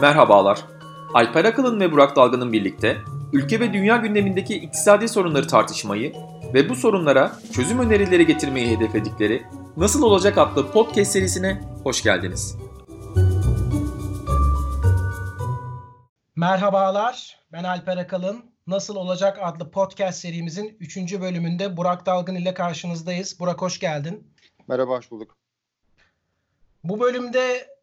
Merhabalar. Alper Akalın ve Burak Dalgın'ın birlikte ülke ve dünya gündemindeki iktisadi sorunları tartışmayı ve bu sorunlara çözüm önerileri getirmeyi hedefledikleri Nasıl Olacak adlı podcast serisine hoş geldiniz. Merhabalar, ben Alper Akalın. Nasıl Olacak adlı podcast serimizin 3. bölümünde Burak Dalgın ile karşınızdayız. Burak hoş geldin. Merhaba, hoş bulduk. Bu bölümde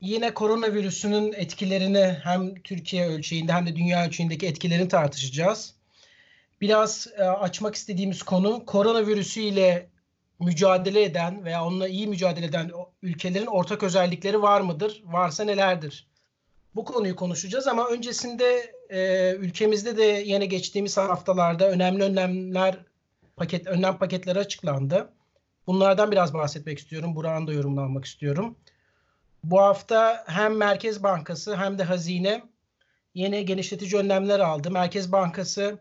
yine koronavirüsünün etkilerini hem Türkiye ölçeğinde hem de dünya ölçeğindeki etkilerini tartışacağız. Biraz e, açmak istediğimiz konu koronavirüsü ile mücadele eden veya onunla iyi mücadele eden ülkelerin ortak özellikleri var mıdır? Varsa nelerdir? Bu konuyu konuşacağız ama öncesinde e, ülkemizde de yine geçtiğimiz haftalarda önemli önlemler paket önlem paketleri açıklandı. Bunlardan biraz bahsetmek istiyorum. Burak'ın da yorumunu almak istiyorum. Bu hafta hem Merkez Bankası hem de Hazine yeni genişletici önlemler aldı. Merkez Bankası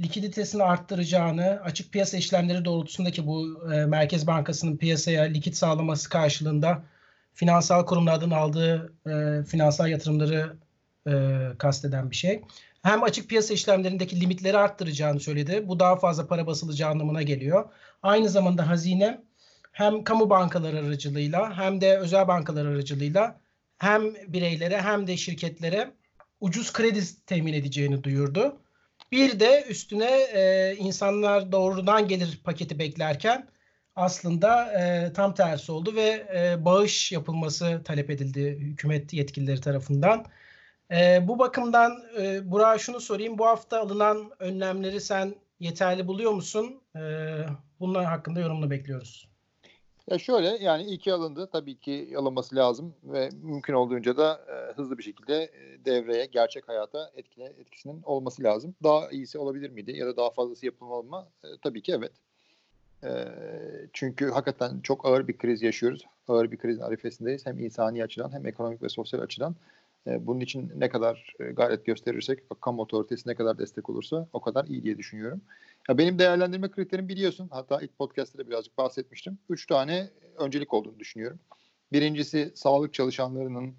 likiditesini arttıracağını, açık piyasa işlemleri doğrultusundaki bu e, Merkez Bankası'nın piyasaya likit sağlaması karşılığında finansal kurumlardan aldığı e, finansal yatırımları e, kasteden bir şey. Hem açık piyasa işlemlerindeki limitleri arttıracağını söyledi. Bu daha fazla para basılacağı anlamına geliyor. Aynı zamanda hazine hem kamu bankaları aracılığıyla hem de özel bankalar aracılığıyla hem bireylere hem de şirketlere ucuz kredi temin edeceğini duyurdu. Bir de üstüne e, insanlar doğrudan gelir paketi beklerken aslında e, tam tersi oldu ve e, bağış yapılması talep edildi hükümet yetkilileri tarafından. E, bu bakımdan e, Burak'a şunu sorayım. Bu hafta alınan önlemleri sen yeterli buluyor musun? E, bunlar hakkında yorumunu bekliyoruz. Ya şöyle yani iki alındı tabii ki alınması lazım ve mümkün olduğunca da e, hızlı bir şekilde e, devreye gerçek hayata etkine, etkisinin olması lazım. Daha iyisi olabilir miydi ya da daha fazlası yapılmalı mı? E, tabii ki evet. E, çünkü hakikaten çok ağır bir kriz yaşıyoruz. Ağır bir krizin arifesindeyiz. Hem insani açıdan hem ekonomik ve sosyal açıdan. E, bunun için ne kadar e, gayret gösterirsek, kamu otoritesi ne kadar destek olursa o kadar iyi diye düşünüyorum. Ya benim değerlendirme kriterim biliyorsun. Hatta ilk podcast'ta da birazcık bahsetmiştim. Üç tane öncelik olduğunu düşünüyorum. Birincisi sağlık çalışanlarının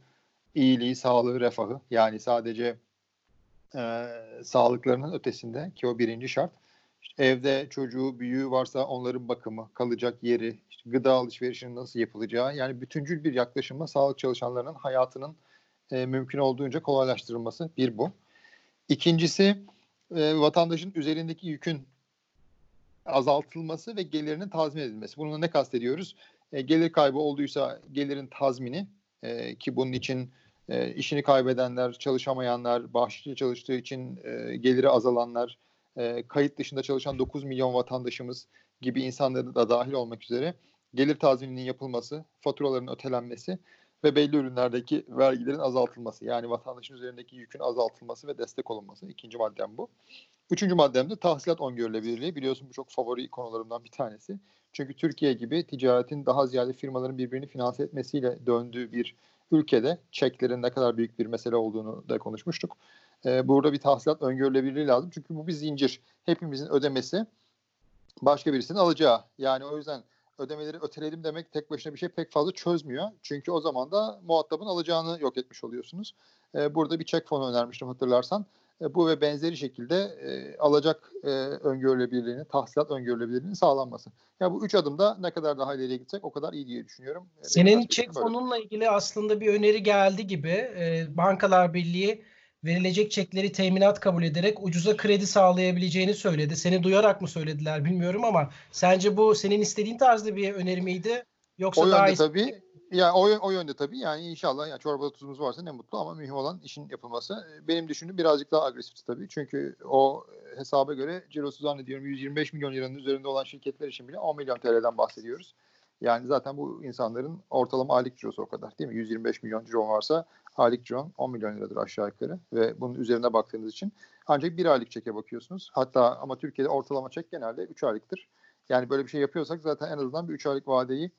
iyiliği, sağlığı, refahı. Yani sadece e, sağlıklarının ötesinde ki o birinci şart. İşte evde çocuğu, büyüğü varsa onların bakımı, kalacak yeri, işte gıda alışverişinin nasıl yapılacağı. Yani bütüncül bir yaklaşımla sağlık çalışanlarının hayatının e, mümkün olduğunca kolaylaştırılması. Bir bu. İkincisi e, vatandaşın üzerindeki yükün azaltılması ve gelirinin tazmin edilmesi. Bununla ne kastediyoruz? E, gelir kaybı olduysa gelirin tazmini e, ki bunun için e, işini kaybedenler, çalışamayanlar, bahşişle çalıştığı için e, geliri azalanlar, e, kayıt dışında çalışan 9 milyon vatandaşımız gibi insanların da dahil olmak üzere gelir tazmininin yapılması, faturaların ötelenmesi ve belli ürünlerdeki vergilerin azaltılması. Yani vatandaşın üzerindeki yükün azaltılması ve destek olunması. İkinci maddem bu. Üçüncü maddem de tahsilat öngörülebilirliği. Biliyorsun bu çok favori konularımdan bir tanesi. Çünkü Türkiye gibi ticaretin daha ziyade firmaların birbirini finanse etmesiyle döndüğü bir ülkede çeklerin ne kadar büyük bir mesele olduğunu da konuşmuştuk. Ee, burada bir tahsilat öngörülebilirliği lazım. Çünkü bu bir zincir. Hepimizin ödemesi başka birisinin alacağı. Yani o yüzden ödemeleri öteledim demek tek başına bir şey pek fazla çözmüyor. Çünkü o zaman da muhatabın alacağını yok etmiş oluyorsunuz. Ee, burada bir çek fonu önermiştim hatırlarsan. E, bu ve benzeri şekilde e, alacak e, öngörülebilirliğini, tahsilat öngörülebilirliğinin sağlanması. Ya bu üç adımda ne kadar daha ileriye gitsek o kadar iyi diye düşünüyorum. E, Senin çek fonunla ilgili aslında bir öneri geldi gibi. E, Bankalar Birliği verilecek çekleri teminat kabul ederek ucuza kredi sağlayabileceğini söyledi. Seni duyarak mı söylediler bilmiyorum ama sence bu senin istediğin tarzda bir öneri miydi? Yoksa o daha yönde tabii. Ya o, o yönde tabii yani inşallah yani çorbada tuzumuz varsa ne mutlu ama mühim olan işin yapılması. Benim düşündüğüm birazcık daha agresif tabii. Çünkü o hesaba göre cirosu zannediyorum 125 milyon liranın üzerinde olan şirketler için bile 10 milyon TL'den bahsediyoruz. Yani zaten bu insanların ortalama aylık cirosu o kadar değil mi? 125 milyon ciro varsa aylık ciron 10 milyon liradır aşağı yukarı ve bunun üzerine baktığınız için ancak bir aylık çeke bakıyorsunuz. Hatta ama Türkiye'de ortalama çek genelde 3 aylıktır. Yani böyle bir şey yapıyorsak zaten en azından bir 3 aylık vadeyi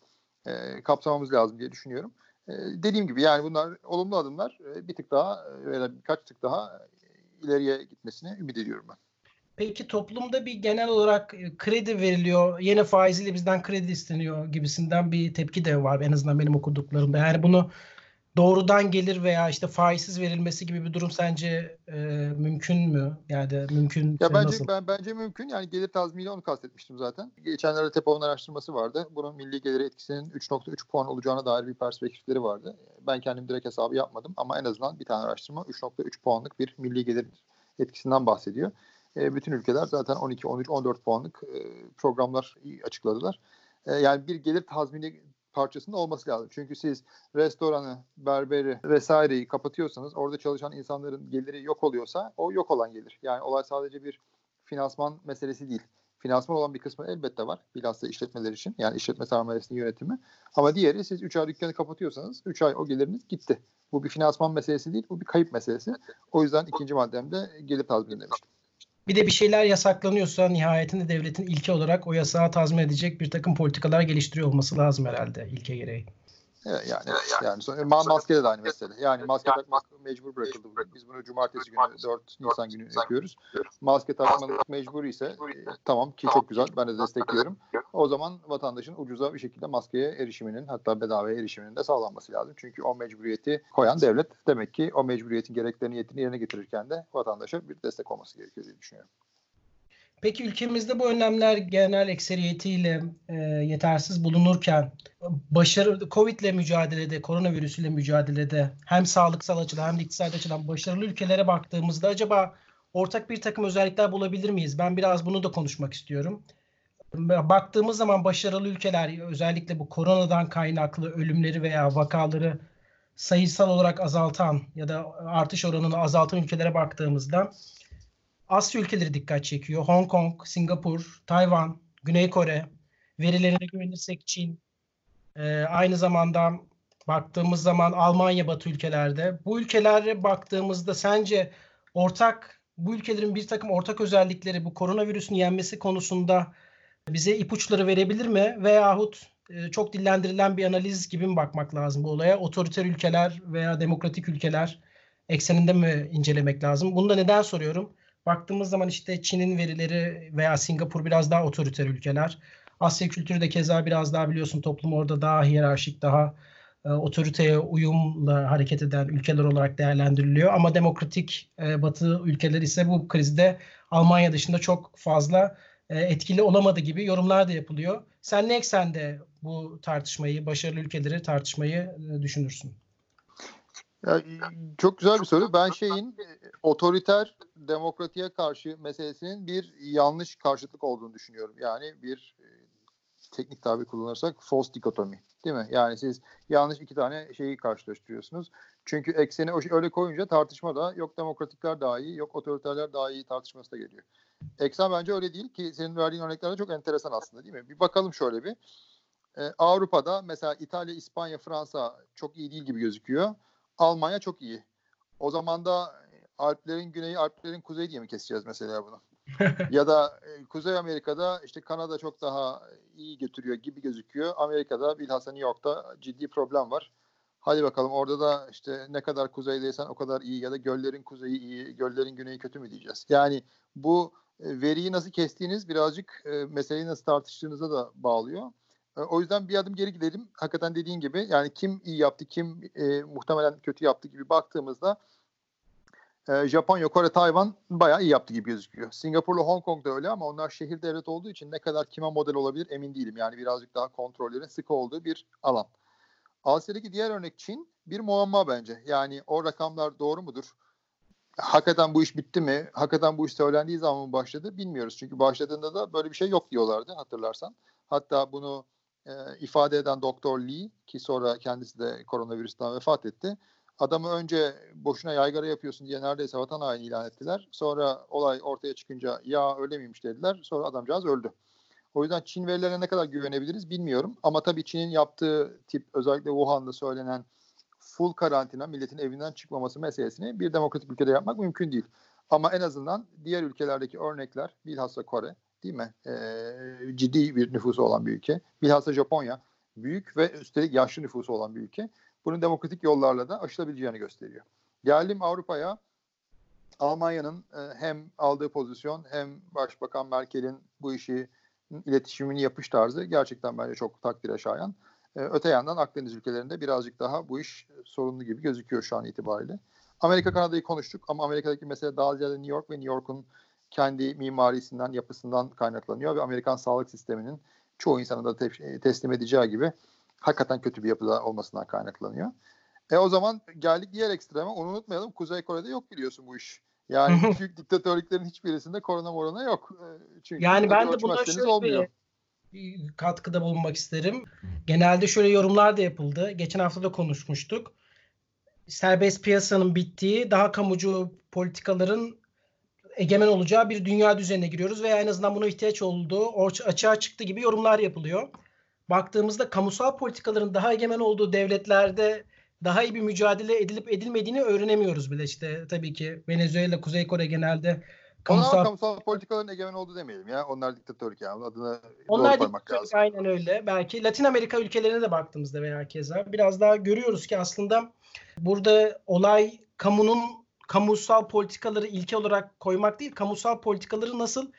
e, kapsamamız lazım diye düşünüyorum. E, dediğim gibi yani bunlar olumlu adımlar e, bir tık daha e, veya birkaç tık daha ileriye gitmesine ümit ediyorum ben. Peki toplumda bir genel olarak e, kredi veriliyor, yine faiziyle bizden kredi isteniyor gibisinden bir tepki de var en azından benim okuduklarımda. Yani bunu doğrudan gelir veya işte faizsiz verilmesi gibi bir durum sence e, mümkün mü? Yani mümkün ya bence nasıl? ben bence mümkün. Yani gelir tazmini onu kastetmiştim zaten. Geçenlerde TEPO'nun araştırması vardı. Bunun milli geliri etkisinin 3.3 puan olacağına dair bir perspektifleri vardı. Ben kendim direkt hesabı yapmadım ama en azından bir tane araştırma 3.3 puanlık bir milli gelir etkisinden bahsediyor. E, bütün ülkeler zaten 12, 13, 14 puanlık e, programlar açıkladılar. E, yani bir gelir tazmini parçasında olması lazım. Çünkü siz restoranı, berberi vesaireyi kapatıyorsanız orada çalışan insanların geliri yok oluyorsa o yok olan gelir. Yani olay sadece bir finansman meselesi değil. Finansman olan bir kısmı elbette var. Bilhassa işletmeler için. Yani işletme sermayesinin yönetimi. Ama diğeri siz 3 ay dükkanı kapatıyorsanız 3 ay o geliriniz gitti. Bu bir finansman meselesi değil. Bu bir kayıp meselesi. O yüzden ikinci maddemde gelir tazmini demiştim. Bir de bir şeyler yasaklanıyorsa nihayetinde devletin ilke olarak o yasağı tazmin edecek bir takım politikalar geliştiriyor olması lazım herhalde ilke gereği. Evet, yani yani sonra ma- maske de aynı mesele. Yani maske takmak mecbur bırakıldı. Biz bunu cumartesi günü 4 Nisan günü yapıyoruz. Maske takmanız mecbur ise e, tamam ki çok güzel ben de destekliyorum. O zaman vatandaşın ucuza bir şekilde maskeye erişiminin hatta bedavaya erişiminin de sağlanması lazım. Çünkü o mecburiyeti koyan devlet demek ki o mecburiyetin gereklerini yerine getirirken de vatandaşa bir destek olması gerekiyor diye düşünüyorum. Peki ülkemizde bu önlemler genel ekseriyetiyle e, yetersiz bulunurken başarı Covid ile mücadelede, koronavirüs ile mücadelede hem sağlıksal açıdan hem de iktisadi açıdan başarılı ülkelere baktığımızda acaba ortak bir takım özellikler bulabilir miyiz? Ben biraz bunu da konuşmak istiyorum. Baktığımız zaman başarılı ülkeler özellikle bu koronadan kaynaklı ölümleri veya vakaları sayısal olarak azaltan ya da artış oranını azaltan ülkelere baktığımızda Asya ülkeleri dikkat çekiyor. Hong Kong, Singapur, Tayvan, Güney Kore, verilerine güvenirsek Çin, e, aynı zamanda baktığımız zaman Almanya, Batı ülkelerde. Bu ülkelere baktığımızda sence ortak, bu ülkelerin bir takım ortak özellikleri bu koronavirüsün yenmesi konusunda bize ipuçları verebilir mi? Veyahut e, çok dillendirilen bir analiz gibi mi bakmak lazım bu olaya? Otoriter ülkeler veya demokratik ülkeler ekseninde mi incelemek lazım? Bunu da neden soruyorum? Baktığımız zaman işte Çin'in verileri veya Singapur biraz daha otoriter ülkeler. Asya kültürü de keza biraz daha biliyorsun toplum orada daha hiyerarşik, daha e, otoriteye uyumla hareket eden ülkeler olarak değerlendiriliyor. Ama demokratik e, batı ülkeleri ise bu krizde Almanya dışında çok fazla e, etkili olamadı gibi yorumlar da yapılıyor. Sen ne eksende bu tartışmayı, başarılı ülkeleri tartışmayı e, düşünürsün? Ya, çok güzel bir soru. Ben şeyin otoriter demokratiye karşı meselesinin bir yanlış karşıtlık olduğunu düşünüyorum. Yani bir e, teknik tabir kullanırsak false dikotomi değil mi? Yani siz yanlış iki tane şeyi karşılaştırıyorsunuz. Çünkü ekseni öyle koyunca tartışma da yok demokratikler daha iyi, yok otoriterler daha iyi tartışması da geliyor. Eksen bence öyle değil ki senin verdiğin örnekler de çok enteresan aslında değil mi? Bir bakalım şöyle bir. Ee, Avrupa'da mesela İtalya, İspanya, Fransa çok iyi değil gibi gözüküyor. Almanya çok iyi. O zaman da Alplerin güneyi, Alplerin kuzeyi diye mi keseceğiz mesela bunu? ya da e, Kuzey Amerika'da işte Kanada çok daha iyi götürüyor gibi gözüküyor. Amerika'da bilhassa New York'ta ciddi problem var. Hadi bakalım orada da işte ne kadar kuzeydeysen o kadar iyi ya da göllerin kuzeyi iyi, göllerin güneyi kötü mü diyeceğiz. Yani bu e, veriyi nasıl kestiğiniz birazcık e, meseleyi nasıl tartıştığınıza da bağlıyor. O yüzden bir adım geri gidelim. Hakikaten dediğin gibi yani kim iyi yaptı, kim e, muhtemelen kötü yaptı gibi baktığımızda e, Japonya, Kore, Tayvan bayağı iyi yaptı gibi gözüküyor. Singapur'la Hong Kong da öyle ama onlar şehir devlet olduğu için ne kadar kime model olabilir emin değilim. Yani birazcık daha kontrollerin sıkı olduğu bir alan. Asya'daki diğer örnek Çin bir muamma bence. Yani o rakamlar doğru mudur? Hakikaten bu iş bitti mi? Hakikaten bu iş söylendiği zaman mı başladı? Bilmiyoruz. Çünkü başladığında da böyle bir şey yok diyorlardı hatırlarsan. Hatta bunu e, ifade eden Doktor Lee ki sonra kendisi de koronavirüsten vefat etti. Adamı önce boşuna yaygara yapıyorsun diye neredeyse vatan haini ilan ettiler. Sonra olay ortaya çıkınca ya öyle miymiş dediler. Sonra adamcağız öldü. O yüzden Çin verilerine ne kadar güvenebiliriz bilmiyorum. Ama tabii Çin'in yaptığı tip özellikle Wuhan'da söylenen full karantina milletin evinden çıkmaması meselesini bir demokratik ülkede yapmak mümkün değil. Ama en azından diğer ülkelerdeki örnekler bilhassa Kore değil mi? Ee, ciddi bir nüfusu olan bir ülke. Bilhassa Japonya büyük ve üstelik yaşlı nüfusu olan bir ülke. Bunun demokratik yollarla da aşılabileceğini gösteriyor. Geldim Avrupa'ya. Almanya'nın e, hem aldığı pozisyon hem Başbakan Merkel'in bu işi iletişimini yapış tarzı gerçekten bence çok takdire şayan. E, öte yandan Akdeniz ülkelerinde birazcık daha bu iş sorunlu gibi gözüküyor şu an itibariyle. Amerika Kanada'yı konuştuk ama Amerika'daki mesele daha ziyade New York ve New York'un kendi mimarisinden, yapısından kaynaklanıyor ve Amerikan sağlık sisteminin çoğu insana da te- teslim edeceği gibi hakikaten kötü bir yapıda olmasından kaynaklanıyor. E o zaman geldik diğer ekstreme. Onu unutmayalım. Kuzey Kore'de yok biliyorsun bu iş. Yani büyük diktatörlüklerin hiçbirisinde korona morona yok. E, Çünkü Yani ben de buna şöyle olmuyor. bir katkıda bulunmak isterim. Genelde şöyle yorumlar da yapıldı. Geçen hafta da konuşmuştuk. Serbest piyasanın bittiği, daha kamucu politikaların egemen olacağı bir dünya düzenine giriyoruz veya en azından buna ihtiyaç olduğu açığa çıktı gibi yorumlar yapılıyor. Baktığımızda kamusal politikaların daha egemen olduğu devletlerde daha iyi bir mücadele edilip edilmediğini öğrenemiyoruz bile. İşte tabii ki Venezuela, Kuzey Kore genelde Kamusal, kamusal kamusal politikaların egemen oldu demeyelim ya. Onlar diktatörlük yani. Adını Onlar doğru koymak lazım. aynen öyle. Belki Latin Amerika ülkelerine de baktığımızda veya keza biraz daha görüyoruz ki aslında burada olay kamunun kamusal politikaları ilke olarak koymak değil, kamusal politikaları nasıl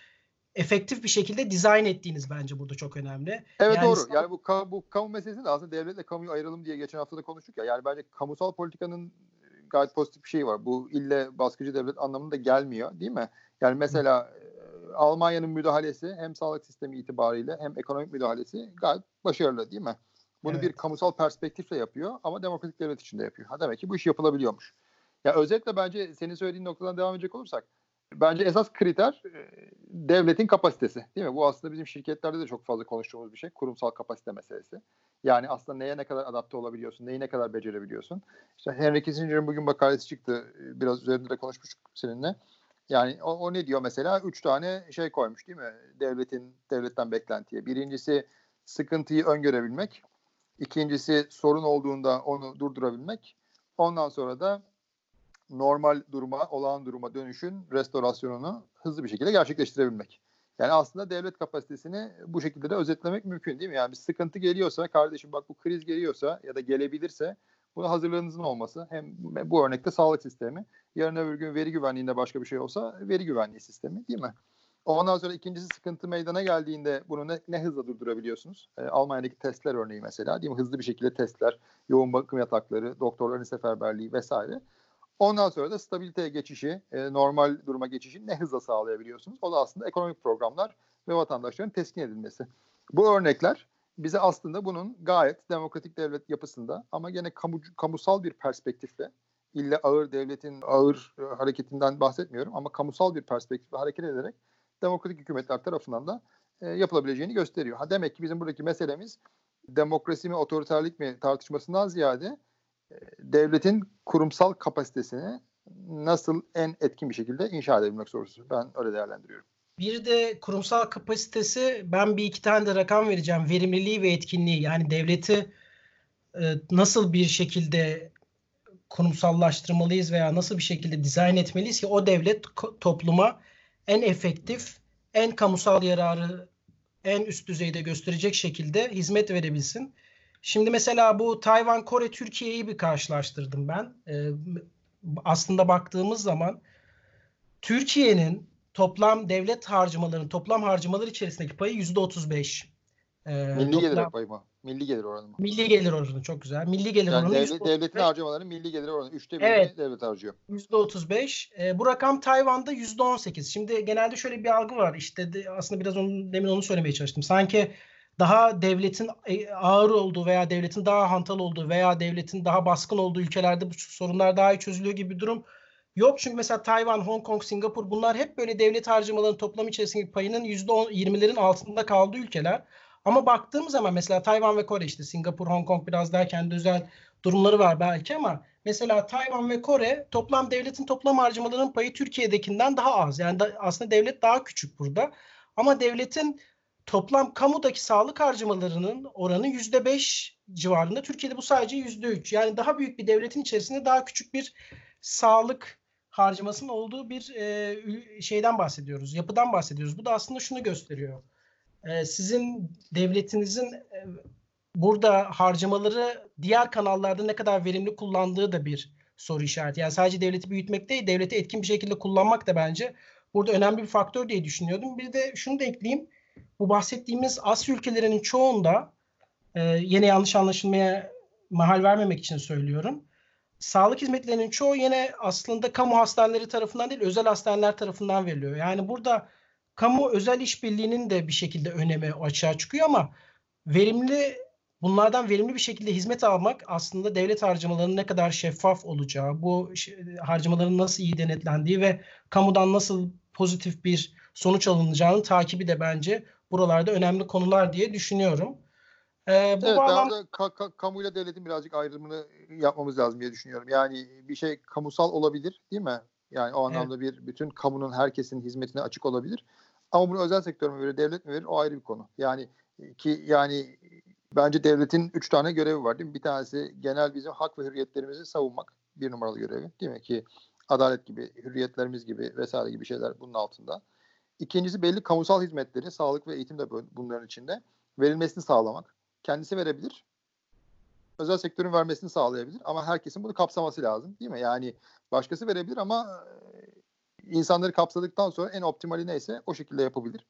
efektif bir şekilde dizayn ettiğiniz bence burada çok önemli. Evet Yani doğru. Yani bu, kamu, bu kamu meselesi de aslında devletle kamuyu ayıralım diye geçen hafta da konuştuk ya. Yani bence kamusal politikanın gayet pozitif bir şey var. Bu ille baskıcı devlet anlamında gelmiyor değil mi? Yani mesela e, Almanya'nın müdahalesi hem sağlık sistemi itibariyle hem ekonomik müdahalesi gayet başarılı değil mi? Bunu Evet. bir kamusal perspektifle yapıyor ama demokratik devlet içinde yapıyor. Ha demek ki bu iş yapılabiliyormuş. Ya özetle bence senin söylediğin noktadan devam edecek olursak bence esas kriter e, devletin kapasitesi değil mi? Bu aslında bizim şirketlerde de çok fazla konuştuğumuz bir şey. Kurumsal kapasite meselesi. Yani aslında neye ne kadar adapte olabiliyorsun, neyi ne kadar becerebiliyorsun. İşte Henry Kissinger'ın bugün makalesi çıktı. e, Biraz üzerinde de konuşmuştuk seninle. Yani o, o ne diyor mesela? Üç tane şey koymuş değil mi? Devletin devletten beklentiye. Birincisi sıkıntıyı öngörebilmek. İkincisi sorun olduğunda onu durdurabilmek. Ondan sonra da normal duruma, olağan duruma dönüşün restorasyonunu hızlı bir şekilde gerçekleştirebilmek. Yani aslında devlet kapasitesini bu şekilde de özetlemek mümkün değil mi? Yani bir sıkıntı geliyorsa, kardeşim bak bu kriz geliyorsa ya da gelebilirse buna hazırlığınızın olması hem bu örnekte sağlık sistemi, yarın öbür gün veri güvenliğinde başka bir şey olsa veri güvenliği sistemi değil mi? Ondan sonra ikincisi sıkıntı meydana geldiğinde bunu ne, ne hızla durdurabiliyorsunuz? Ee, Almanya'daki testler örneği mesela değil mi? Hızlı bir şekilde testler, yoğun bakım yatakları, doktorların seferberliği vesaire. Ondan sonra da stabiliteye geçişi, e, normal duruma geçişi ne hızla sağlayabiliyorsunuz? O da aslında ekonomik programlar ve vatandaşların teskin edilmesi. Bu örnekler bize aslında bunun gayet demokratik devlet yapısında ama gene kamu, kamusal bir perspektifle ille ağır devletin ağır e, hareketinden bahsetmiyorum ama kamusal bir perspektifle hareket ederek demokratik hükümetler tarafından da e, yapılabileceğini gösteriyor. Ha demek ki bizim buradaki meselemiz demokrasi mi otoriterlik mi tartışmasından ziyade devletin kurumsal kapasitesini nasıl en etkin bir şekilde inşa edebilmek sorusu. Ben öyle değerlendiriyorum. Bir de kurumsal kapasitesi ben bir iki tane de rakam vereceğim. Verimliliği ve etkinliği yani devleti e, nasıl bir şekilde kurumsallaştırmalıyız veya nasıl bir şekilde dizayn etmeliyiz ki o devlet topluma en efektif, en kamusal yararı en üst düzeyde gösterecek şekilde hizmet verebilsin. Şimdi mesela bu Tayvan, Kore, Türkiye'yi bir karşılaştırdım ben. Ee, aslında baktığımız zaman Türkiye'nin toplam devlet harcamalarının toplam harcamalar içerisindeki payı yüzde otuz beş. Ee, Milli gelir toplam- payı mı? Milli gelir oranı mı? Milli gelir oranı çok güzel. Milli gelir Yani oranı devlet, yüzde devletin harcamaları milli gelir oranı. Üçte biri Evet. devlet harcıyor. %35. E, bu rakam Tayvan'da %18. Şimdi genelde şöyle bir algı var. İşte de, aslında biraz onu, demin onu söylemeye çalıştım. Sanki daha devletin e, ağır olduğu veya devletin daha hantal olduğu veya devletin daha baskın olduğu ülkelerde bu sorunlar daha iyi çözülüyor gibi bir durum yok. Çünkü mesela Tayvan, Hong Kong, Singapur bunlar hep böyle devlet harcamalarının toplam içerisindeki payının %20'lerin altında kaldığı ülkeler. Ama baktığımız zaman mesela Tayvan ve Kore işte Singapur, Hong Kong biraz daha kendi özel durumları var belki ama mesela Tayvan ve Kore toplam devletin toplam harcamalarının payı Türkiye'dekinden daha az. Yani da, aslında devlet daha küçük burada. Ama devletin toplam kamudaki sağlık harcamalarının oranı yüzde beş civarında. Türkiye'de bu sadece yüzde üç. Yani daha büyük bir devletin içerisinde daha küçük bir sağlık harcamasının olduğu bir e, şeyden bahsediyoruz. Yapıdan bahsediyoruz. Bu da aslında şunu gösteriyor. E, sizin devletinizin e, burada harcamaları diğer kanallarda ne kadar verimli kullandığı da bir soru işareti. Yani sadece devleti büyütmek değil, devleti etkin bir şekilde kullanmak da bence burada önemli bir faktör diye düşünüyordum. Bir de şunu da ekleyeyim. Bu bahsettiğimiz Asya ülkelerinin çoğunda e, yine yanlış anlaşılmaya mahal vermemek için söylüyorum. Sağlık hizmetlerinin çoğu yine aslında kamu hastaneleri tarafından değil özel hastaneler tarafından veriliyor. Yani burada kamu özel işbirliğinin de bir şekilde önemi açığa çıkıyor ama verimli bunlardan verimli bir şekilde hizmet almak aslında devlet harcamalarının ne kadar şeffaf olacağı, bu harcamaların nasıl iyi denetlendiği ve kamudan nasıl pozitif bir sonuç alınacağının takibi de bence buralarda önemli konular diye düşünüyorum. Ee, bu evet, bağlam... ben ka- ka- kamuyla devletin birazcık ayrımını yapmamız lazım diye düşünüyorum. Yani bir şey kamusal olabilir değil mi? Yani o anlamda evet. bir bütün kamunun herkesin hizmetine açık olabilir. Ama bunu özel sektör mü verir, devlet mi verir o ayrı bir konu. Yani ki yani bence devletin üç tane görevi var değil mi? Bir tanesi genel bizim hak ve hürriyetlerimizi savunmak bir numaralı görevi değil mi ki adalet gibi, hürriyetlerimiz gibi vesaire gibi şeyler bunun altında. İkincisi belli kamusal hizmetleri, sağlık ve eğitim de bunların içinde verilmesini sağlamak. Kendisi verebilir. Özel sektörün vermesini sağlayabilir ama herkesin bunu kapsaması lazım değil mi? Yani başkası verebilir ama insanları kapsadıktan sonra en optimali neyse o şekilde yapabilir.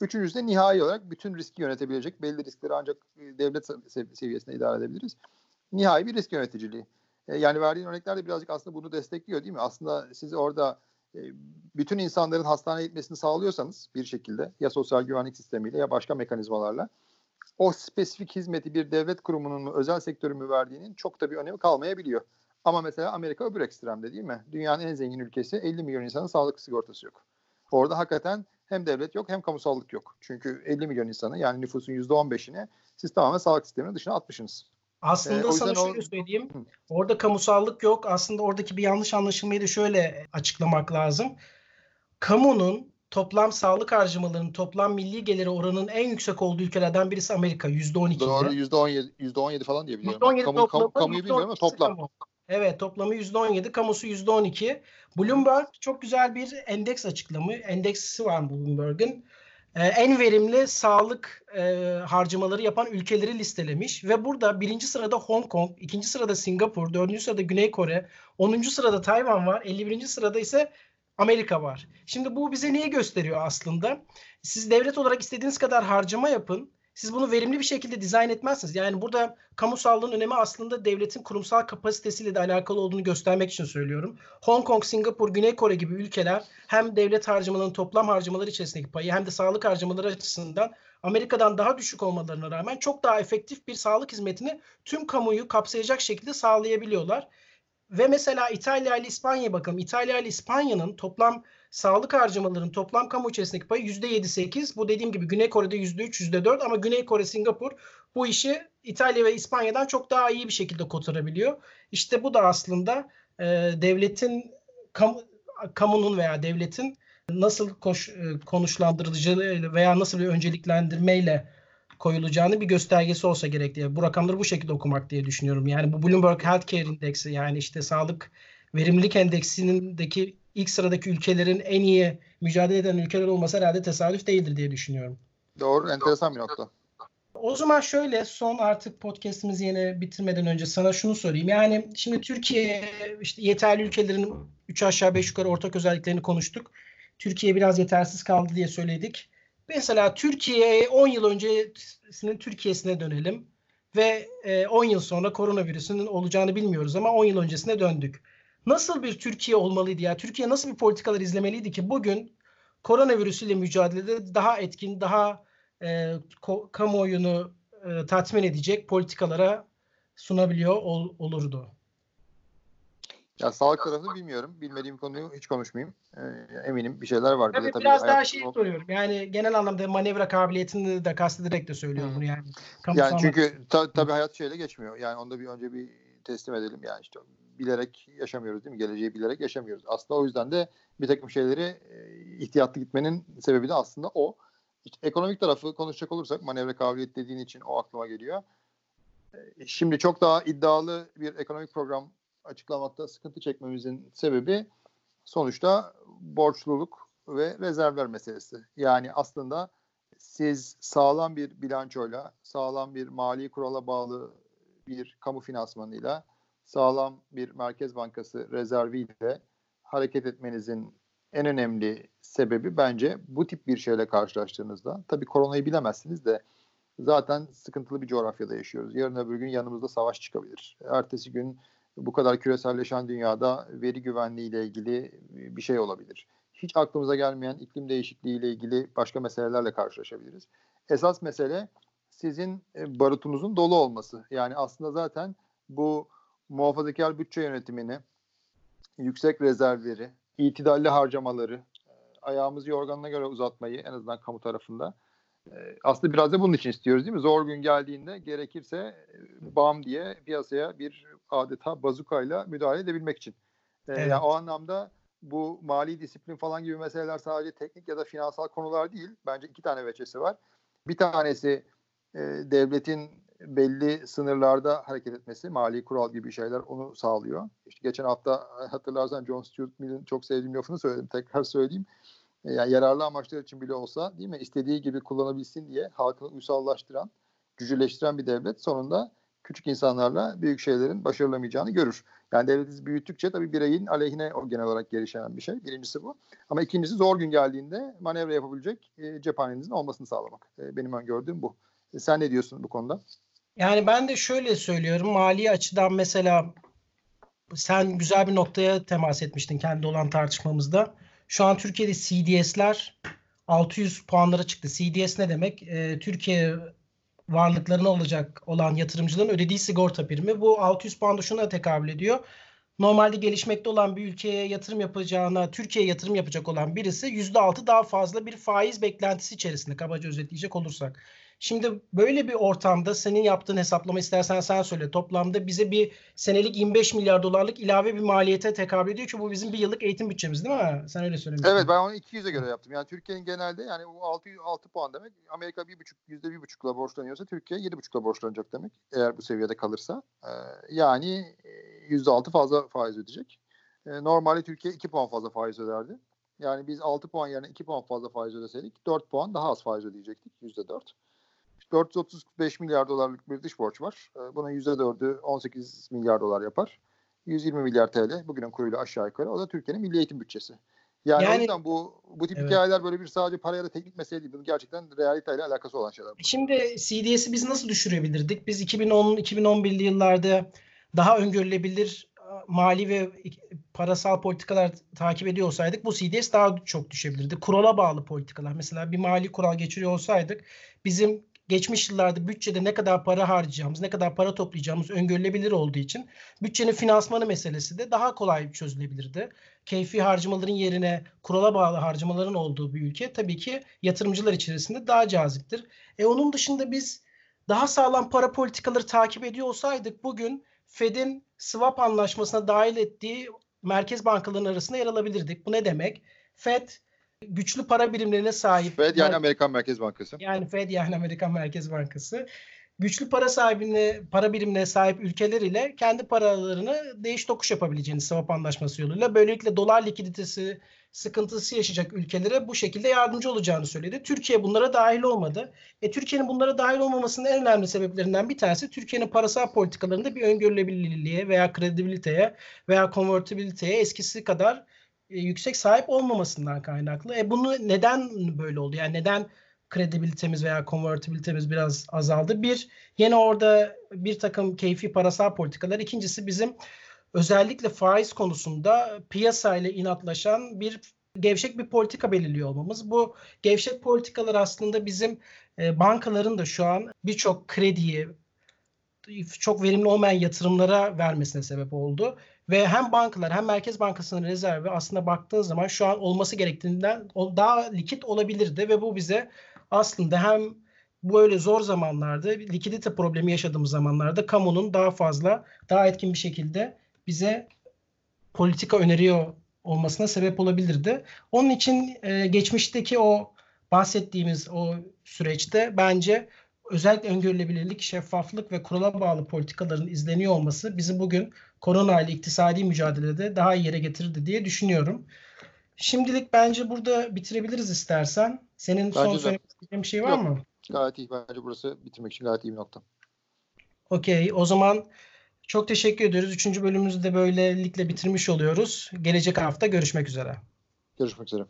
Üçüncüsü de nihai olarak bütün riski yönetebilecek belli riskleri ancak devlet seviyesinde idare edebiliriz. Nihai bir risk yöneticiliği. Yani verdiğin örnekler de birazcık aslında bunu destekliyor değil mi? Aslında siz orada bütün insanların hastaneye gitmesini sağlıyorsanız bir şekilde ya sosyal güvenlik sistemiyle ya başka mekanizmalarla o spesifik hizmeti bir devlet kurumunun mu özel sektörün mü verdiğinin çok da bir önemi kalmayabiliyor. Ama mesela Amerika öbür ekstremde değil mi? Dünyanın en zengin ülkesi 50 milyon insanın sağlık sigortası yok. Orada hakikaten hem devlet yok hem kamusallık yok. Çünkü 50 milyon insanı yani nüfusun %15'ini siz tamamen sağlık sisteminin dışına atmışsınız. Aslında ee, sana şöyle o... söyleyeyim. Orada kamusallık yok. Aslında oradaki bir yanlış anlaşılmayı da şöyle açıklamak lazım. Kamunun toplam sağlık harcamalarının toplam milli geliri oranının en yüksek olduğu ülkelerden birisi Amerika %12. Doğru %17 %17 falan diye biliyorum. %17 Kamu, toplamı, kamuyu bilmiyorum ama toplam. Kamu. Evet toplamı %17, kamusu %12. Bloomberg çok güzel bir endeks açıklamı. Endeksi var Bloomberg'in. Ee, en verimli sağlık e, harcamaları yapan ülkeleri listelemiş ve burada birinci sırada Hong Kong, ikinci sırada Singapur, dördüncü sırada Güney Kore, onuncu sırada Tayvan var, 51. sırada ise Amerika var. Şimdi bu bize neyi gösteriyor aslında? Siz devlet olarak istediğiniz kadar harcama yapın. Siz bunu verimli bir şekilde dizayn etmezsiniz. Yani burada kamusallığın önemi aslında devletin kurumsal kapasitesiyle de alakalı olduğunu göstermek için söylüyorum. Hong Kong, Singapur, Güney Kore gibi ülkeler hem devlet harcamalarının toplam harcamaları içerisindeki payı hem de sağlık harcamaları açısından Amerika'dan daha düşük olmalarına rağmen çok daha efektif bir sağlık hizmetini tüm kamuyu kapsayacak şekilde sağlayabiliyorlar. Ve mesela İtalya ile İspanya'ya bakalım. İtalya ile İspanya'nın toplam sağlık harcamalarının toplam kamu içerisindeki payı %7-8. Bu dediğim gibi Güney Kore'de %3, %4 ama Güney Kore, Singapur bu işi İtalya ve İspanya'dan çok daha iyi bir şekilde kotarabiliyor. İşte bu da aslında e, devletin kam, kamunun veya devletin nasıl koş, e, konuşlandırıcı veya nasıl bir önceliklendirmeyle koyulacağını bir göstergesi olsa gerek diye. Bu rakamları bu şekilde okumak diye düşünüyorum. Yani bu Bloomberg Healthcare Indeksi yani işte sağlık verimlilik endeksindeki ilk sıradaki ülkelerin en iyi mücadele eden ülkeler olması herhalde tesadüf değildir diye düşünüyorum. Doğru, enteresan bir nokta. O zaman şöyle son artık podcast'imizi yine bitirmeden önce sana şunu sorayım. Yani şimdi Türkiye işte yeterli ülkelerin 3 aşağı 5 yukarı ortak özelliklerini konuştuk. Türkiye biraz yetersiz kaldı diye söyledik. Mesela Türkiye 10 yıl öncesinin Türkiye'sine dönelim ve 10 e, yıl sonra koronavirüsünün olacağını bilmiyoruz ama 10 yıl öncesine döndük. Nasıl bir Türkiye olmalıydı ya? Türkiye nasıl bir politikalar izlemeliydi ki bugün koronavirüsüyle mücadelede daha etkin, daha e, ko- kamuoyunu e, tatmin edecek politikalara sunabiliyor ol- olurdu? Ya sağlık tarafını bilmiyorum. Bilmediğim konuyu hiç konuşmayayım. Ee, eminim bir şeyler var. Tabii, tabii biraz daha şey soruyorum. Yani genel anlamda manevra kabiliyetini de kastederek de söylüyorum bunu yani. yani çünkü ta, tabii hayat şeyle geçmiyor. Yani onda bir önce bir teslim edelim. Yani işte bilerek yaşamıyoruz değil mi? Geleceği bilerek yaşamıyoruz. Aslında o yüzden de bir takım şeyleri e, ihtiyatlı gitmenin sebebi de aslında o. Ekonomik tarafı konuşacak olursak manevra kabiliyet dediğin için o aklıma geliyor. E, şimdi çok daha iddialı bir ekonomik program açıklamakta sıkıntı çekmemizin sebebi sonuçta borçluluk ve rezervler meselesi. Yani aslında siz sağlam bir bilançoyla, sağlam bir mali kurala bağlı bir kamu finansmanıyla, sağlam bir merkez bankası rezerviyle hareket etmenizin en önemli sebebi bence bu tip bir şeyle karşılaştığınızda, tabii koronayı bilemezsiniz de zaten sıkıntılı bir coğrafyada yaşıyoruz. Yarın öbür gün yanımızda savaş çıkabilir. Ertesi gün bu kadar küreselleşen dünyada veri güvenliği ile ilgili bir şey olabilir. Hiç aklımıza gelmeyen iklim değişikliği ile ilgili başka meselelerle karşılaşabiliriz. Esas mesele sizin barutunuzun dolu olması. Yani aslında zaten bu muhafazakar bütçe yönetimini, yüksek rezervleri, itidalli harcamaları, e, ayağımızı yorganına göre uzatmayı en azından kamu tarafında e, aslında biraz da bunun için istiyoruz değil mi? Zor gün geldiğinde gerekirse bam diye piyasaya bir adeta bazukayla müdahale edebilmek için. Evet. Yani o anlamda bu mali disiplin falan gibi meseleler sadece teknik ya da finansal konular değil. Bence iki tane veçesi var. Bir tanesi e, devletin belli sınırlarda hareket etmesi, mali kural gibi şeyler onu sağlıyor. İşte geçen hafta hatırlarsan John Stuart Mill'in çok sevdiğim lafını söyledim. Tekrar söyleyeyim. E, yani yararlı amaçlar için bile olsa değil mi? İstediği gibi kullanabilsin diye halkını uysallaştıran, cüceleştiren bir devlet sonunda küçük insanlarla büyük şeylerin başarılamayacağını görür. Yani devleti büyüttükçe tabii bireyin aleyhine o genel olarak gelişen bir şey. Birincisi bu. Ama ikincisi zor gün geldiğinde manevra yapabilecek e, cephanenizin olmasını sağlamak. E, benim öngördüğüm bu. E, sen ne diyorsun bu konuda? Yani ben de şöyle söylüyorum. Mali açıdan mesela sen güzel bir noktaya temas etmiştin kendi olan tartışmamızda. Şu an Türkiye'de CDS'ler 600 puanlara çıktı. CDS ne demek? Ee, Türkiye varlıklarına olacak olan yatırımcıların ödediği sigorta primi. Bu 600 puan da şuna tekabül ediyor. Normalde gelişmekte olan bir ülkeye yatırım yapacağına Türkiye'ye yatırım yapacak olan birisi %6 daha fazla bir faiz beklentisi içerisinde kabaca özetleyecek olursak. Şimdi böyle bir ortamda senin yaptığın hesaplama istersen sen söyle. Toplamda bize bir senelik 25 milyar dolarlık ilave bir maliyete tekabül ediyor ki bu bizim bir yıllık eğitim bütçemiz değil mi? Sen öyle söylemiştin. Evet ben onu 200'e göre yaptım. Yani Türkiye'nin genelde yani o 6, 6 puan demek. Amerika 1,5 %1,5'la borçlanıyorsa Türkiye 7,5'la borçlanacak demek. Eğer bu seviyede kalırsa. Ee, yani %6 fazla faiz ödeyecek. Ee, normalde Türkiye 2 puan fazla faiz öderdi. Yani biz 6 puan yerine 2 puan fazla faiz ödeseydik 4 puan daha az faiz ödeyecektik. %4. 435 milyar dolarlık bir dış borç var. Bunun %4'ü 18 milyar dolar yapar. 120 milyar TL bugünün kuruyla aşağı yukarı. O da Türkiye'nin milli eğitim bütçesi. Yani, yani o yüzden bu bu tip evet. hikayeler böyle bir sadece para ya da teknik mesele değil. Bu gerçekten realiteyle alakası olan şeyler. Şimdi CDS'i biz nasıl düşürebilirdik? Biz 2010-2011'li yıllarda daha öngörülebilir mali ve parasal politikalar takip ediyor olsaydık bu CDS daha çok düşebilirdi. Kurala bağlı politikalar. Mesela bir mali kural geçiriyor olsaydık bizim geçmiş yıllarda bütçede ne kadar para harcayacağımız, ne kadar para toplayacağımız öngörülebilir olduğu için bütçenin finansmanı meselesi de daha kolay çözülebilirdi. Keyfi harcamaların yerine kurala bağlı harcamaların olduğu bir ülke tabii ki yatırımcılar içerisinde daha caziptir. E onun dışında biz daha sağlam para politikaları takip ediyor olsaydık bugün Fed'in swap anlaşmasına dahil ettiği merkez bankalarının arasında yer alabilirdik. Bu ne demek? Fed güçlü para birimlerine sahip. Fed yani Amerikan Merkez Bankası. Yani Fed yani Amerikan Merkez Bankası. Güçlü para sahibine, para birimine sahip ülkeler ile kendi paralarını değiş tokuş yapabileceğini swap anlaşması yoluyla. Böylelikle dolar likiditesi sıkıntısı yaşayacak ülkelere bu şekilde yardımcı olacağını söyledi. Türkiye bunlara dahil olmadı. E, Türkiye'nin bunlara dahil olmamasının en önemli sebeplerinden bir tanesi Türkiye'nin parasal politikalarında bir öngörülebilirliğe veya kredibiliteye veya konvertibiliteye eskisi kadar yüksek sahip olmamasından kaynaklı. E bunu neden böyle oldu? Yani neden kredibilitemiz veya konvertibilitemiz biraz azaldı? Bir, yine orada bir takım keyfi parasal politikalar. İkincisi bizim özellikle faiz konusunda piyasayla inatlaşan bir gevşek bir politika belirliyor olmamız. Bu gevşek politikalar aslında bizim e, bankaların da şu an birçok krediyi çok verimli olmayan yatırımlara vermesine sebep oldu. Ve hem bankalar hem Merkez Bankası'nın rezervi aslında baktığın zaman şu an olması gerektiğinden daha likit olabilirdi ve bu bize aslında hem böyle zor zamanlarda likidite problemi yaşadığımız zamanlarda kamunun daha fazla daha etkin bir şekilde bize politika öneriyor olmasına sebep olabilirdi. Onun için e, geçmişteki o bahsettiğimiz o süreçte bence özellikle öngörülebilirlik, şeffaflık ve kurala bağlı politikaların izleniyor olması bizi bugün korona ile iktisadi mücadelede daha iyi yere getirirdi diye düşünüyorum. Şimdilik bence burada bitirebiliriz istersen. Senin bence son söylemek istediğin bir şey var Yok, mı? Gayet iyi. Bence burası bitirmek için gayet iyi bir nokta. Okey. O zaman çok teşekkür ediyoruz. Üçüncü bölümümüzü de böylelikle bitirmiş oluyoruz. Gelecek hafta görüşmek üzere. Görüşmek üzere.